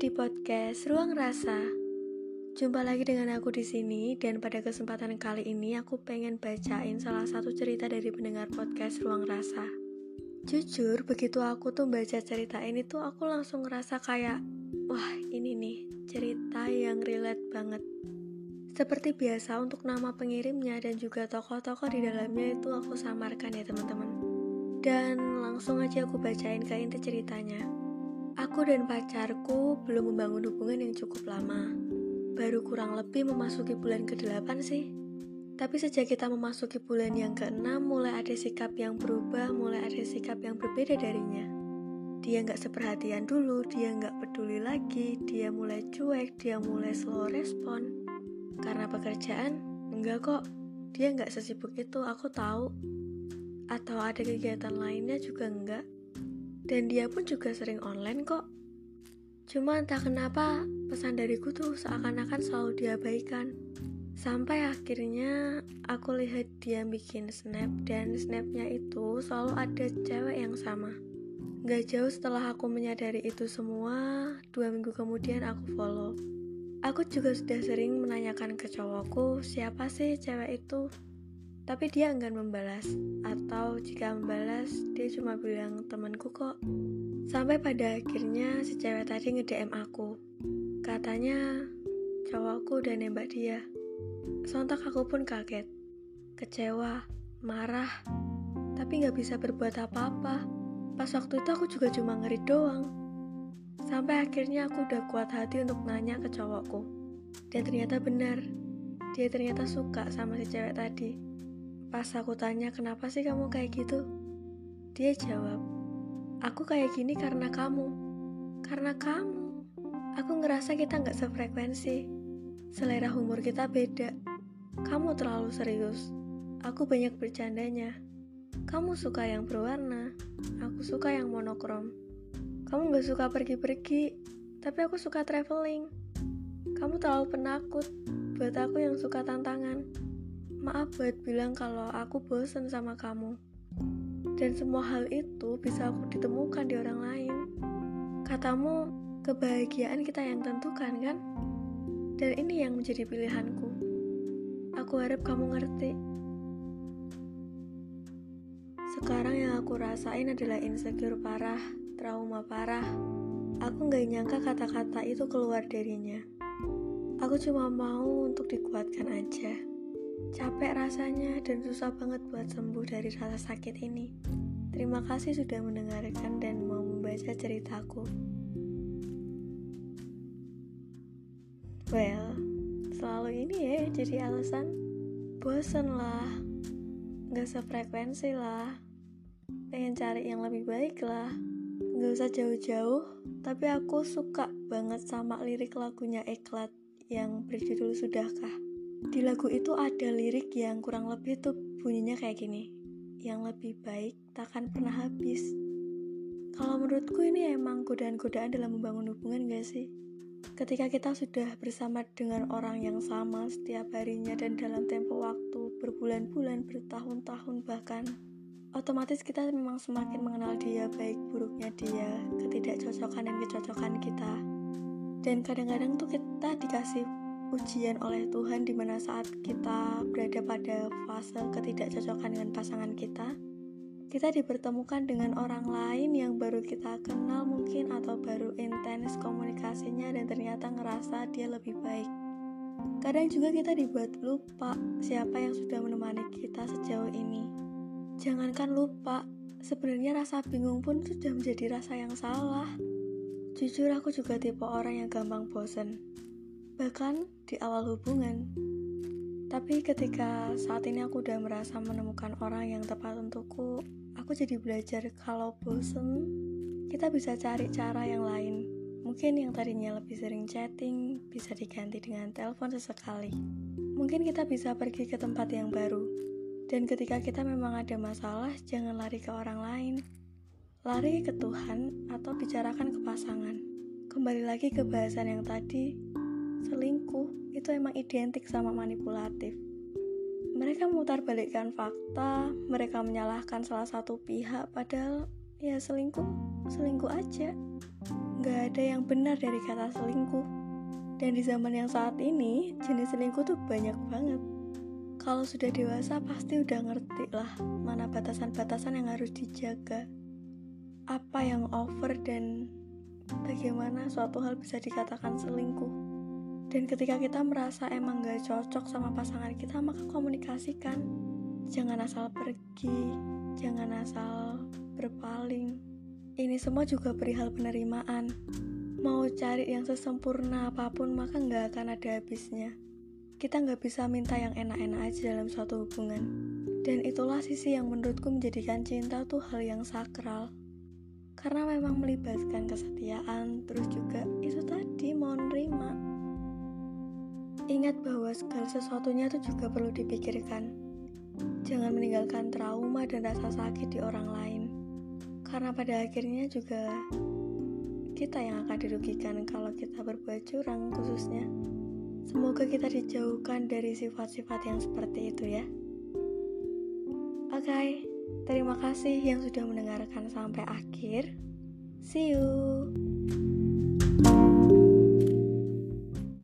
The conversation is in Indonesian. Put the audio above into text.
di podcast Ruang Rasa. Jumpa lagi dengan aku di sini dan pada kesempatan kali ini aku pengen bacain salah satu cerita dari pendengar podcast Ruang Rasa. Jujur, begitu aku tuh baca cerita ini tuh aku langsung ngerasa kayak wah, ini nih cerita yang relate banget. Seperti biasa untuk nama pengirimnya dan juga tokoh-tokoh di dalamnya itu aku samarkan ya teman-teman. Dan langsung aja aku bacain ke inti ceritanya. Aku dan pacarku belum membangun hubungan yang cukup lama. Baru kurang lebih memasuki bulan ke-8 sih. Tapi sejak kita memasuki bulan yang ke-6, mulai ada sikap yang berubah, mulai ada sikap yang berbeda darinya. Dia nggak seperhatian dulu, dia nggak peduli lagi, dia mulai cuek, dia mulai slow respon. Karena pekerjaan, enggak kok, dia nggak sesibuk itu, aku tahu. Atau ada kegiatan lainnya juga enggak dan dia pun juga sering online kok. Cuma entah kenapa pesan dariku tuh seakan-akan selalu diabaikan. Sampai akhirnya aku lihat dia bikin snap dan snapnya itu selalu ada cewek yang sama. Gak jauh setelah aku menyadari itu semua, dua minggu kemudian aku follow. Aku juga sudah sering menanyakan ke cowokku siapa sih cewek itu tapi dia enggan membalas, atau jika membalas, dia cuma bilang temanku kok. Sampai pada akhirnya si cewek tadi nge-DM aku. Katanya, cowokku udah nembak dia. Sontak aku pun kaget, kecewa, marah, tapi gak bisa berbuat apa-apa. Pas waktu itu aku juga cuma ngeri doang. Sampai akhirnya aku udah kuat hati untuk nanya ke cowokku. Dan ternyata benar, dia ternyata suka sama si cewek tadi. Pas aku tanya kenapa sih kamu kayak gitu, dia jawab, aku kayak gini karena kamu. Karena kamu. Aku ngerasa kita nggak sefrekuensi. Selera humor kita beda. Kamu terlalu serius. Aku banyak bercandanya. Kamu suka yang berwarna. Aku suka yang monokrom. Kamu nggak suka pergi-pergi, tapi aku suka traveling. Kamu terlalu penakut buat aku yang suka tantangan. Maaf buat bilang kalau aku bosen sama kamu. Dan semua hal itu bisa aku ditemukan di orang lain. Katamu, kebahagiaan kita yang tentukan kan? Dan ini yang menjadi pilihanku. Aku harap kamu ngerti. Sekarang yang aku rasain adalah insecure parah, trauma parah. Aku gak nyangka kata-kata itu keluar darinya. Aku cuma mau untuk dikuatkan aja. Capek rasanya dan susah banget buat sembuh dari rasa sakit ini. Terima kasih sudah mendengarkan dan mau membaca ceritaku. Well, selalu ini ya jadi alasan. Bosen lah, gak sefrekuensi lah, pengen cari yang lebih baik lah. Gak usah jauh-jauh, tapi aku suka banget sama lirik lagunya Eklat yang berjudul Sudahkah. Di lagu itu ada lirik yang kurang lebih tuh bunyinya kayak gini. Yang lebih baik takkan pernah habis. Kalau menurutku ini emang godaan-godaan dalam membangun hubungan gak sih? Ketika kita sudah bersama dengan orang yang sama setiap harinya dan dalam tempo waktu berbulan-bulan, bertahun-tahun bahkan, otomatis kita memang semakin mengenal dia, baik buruknya dia, ketidakcocokan dan kecocokan kita. Dan kadang-kadang tuh kita dikasih ujian oleh Tuhan di mana saat kita berada pada fase ketidakcocokan dengan pasangan kita, kita dipertemukan dengan orang lain yang baru kita kenal mungkin atau baru intens komunikasinya dan ternyata ngerasa dia lebih baik. Kadang juga kita dibuat lupa siapa yang sudah menemani kita sejauh ini. Jangankan lupa, sebenarnya rasa bingung pun sudah menjadi rasa yang salah. Jujur aku juga tipe orang yang gampang bosan bahkan di awal hubungan. Tapi ketika saat ini aku udah merasa menemukan orang yang tepat untukku, aku jadi belajar kalau bosen, kita bisa cari cara yang lain. Mungkin yang tadinya lebih sering chatting bisa diganti dengan telepon sesekali. Mungkin kita bisa pergi ke tempat yang baru. Dan ketika kita memang ada masalah, jangan lari ke orang lain. Lari ke Tuhan atau bicarakan ke pasangan. Kembali lagi ke bahasan yang tadi, selingkuh itu emang identik sama manipulatif. Mereka memutar balikkan fakta, mereka menyalahkan salah satu pihak, padahal ya selingkuh, selingkuh aja. Gak ada yang benar dari kata selingkuh. Dan di zaman yang saat ini, jenis selingkuh tuh banyak banget. Kalau sudah dewasa pasti udah ngerti lah mana batasan-batasan yang harus dijaga. Apa yang over dan bagaimana suatu hal bisa dikatakan selingkuh. Dan ketika kita merasa emang gak cocok sama pasangan kita, maka komunikasikan. Jangan asal pergi, jangan asal berpaling. Ini semua juga perihal penerimaan. Mau cari yang sesempurna apa pun, maka nggak akan ada habisnya kita nggak bisa minta yang enak-enak aja dalam suatu hubungan. Dan itulah sisi yang menurutku menjadikan cinta tuh hal yang sakral. Karena memang melibatkan kesetiaan, terus juga itu tadi mau nerima. Ingat bahwa segala sesuatunya tuh juga perlu dipikirkan. Jangan meninggalkan trauma dan rasa sakit di orang lain. Karena pada akhirnya juga kita yang akan dirugikan kalau kita berbuat curang khususnya. Semoga kita dijauhkan dari sifat-sifat yang seperti itu ya. Oke, okay, terima kasih yang sudah mendengarkan sampai akhir. See you.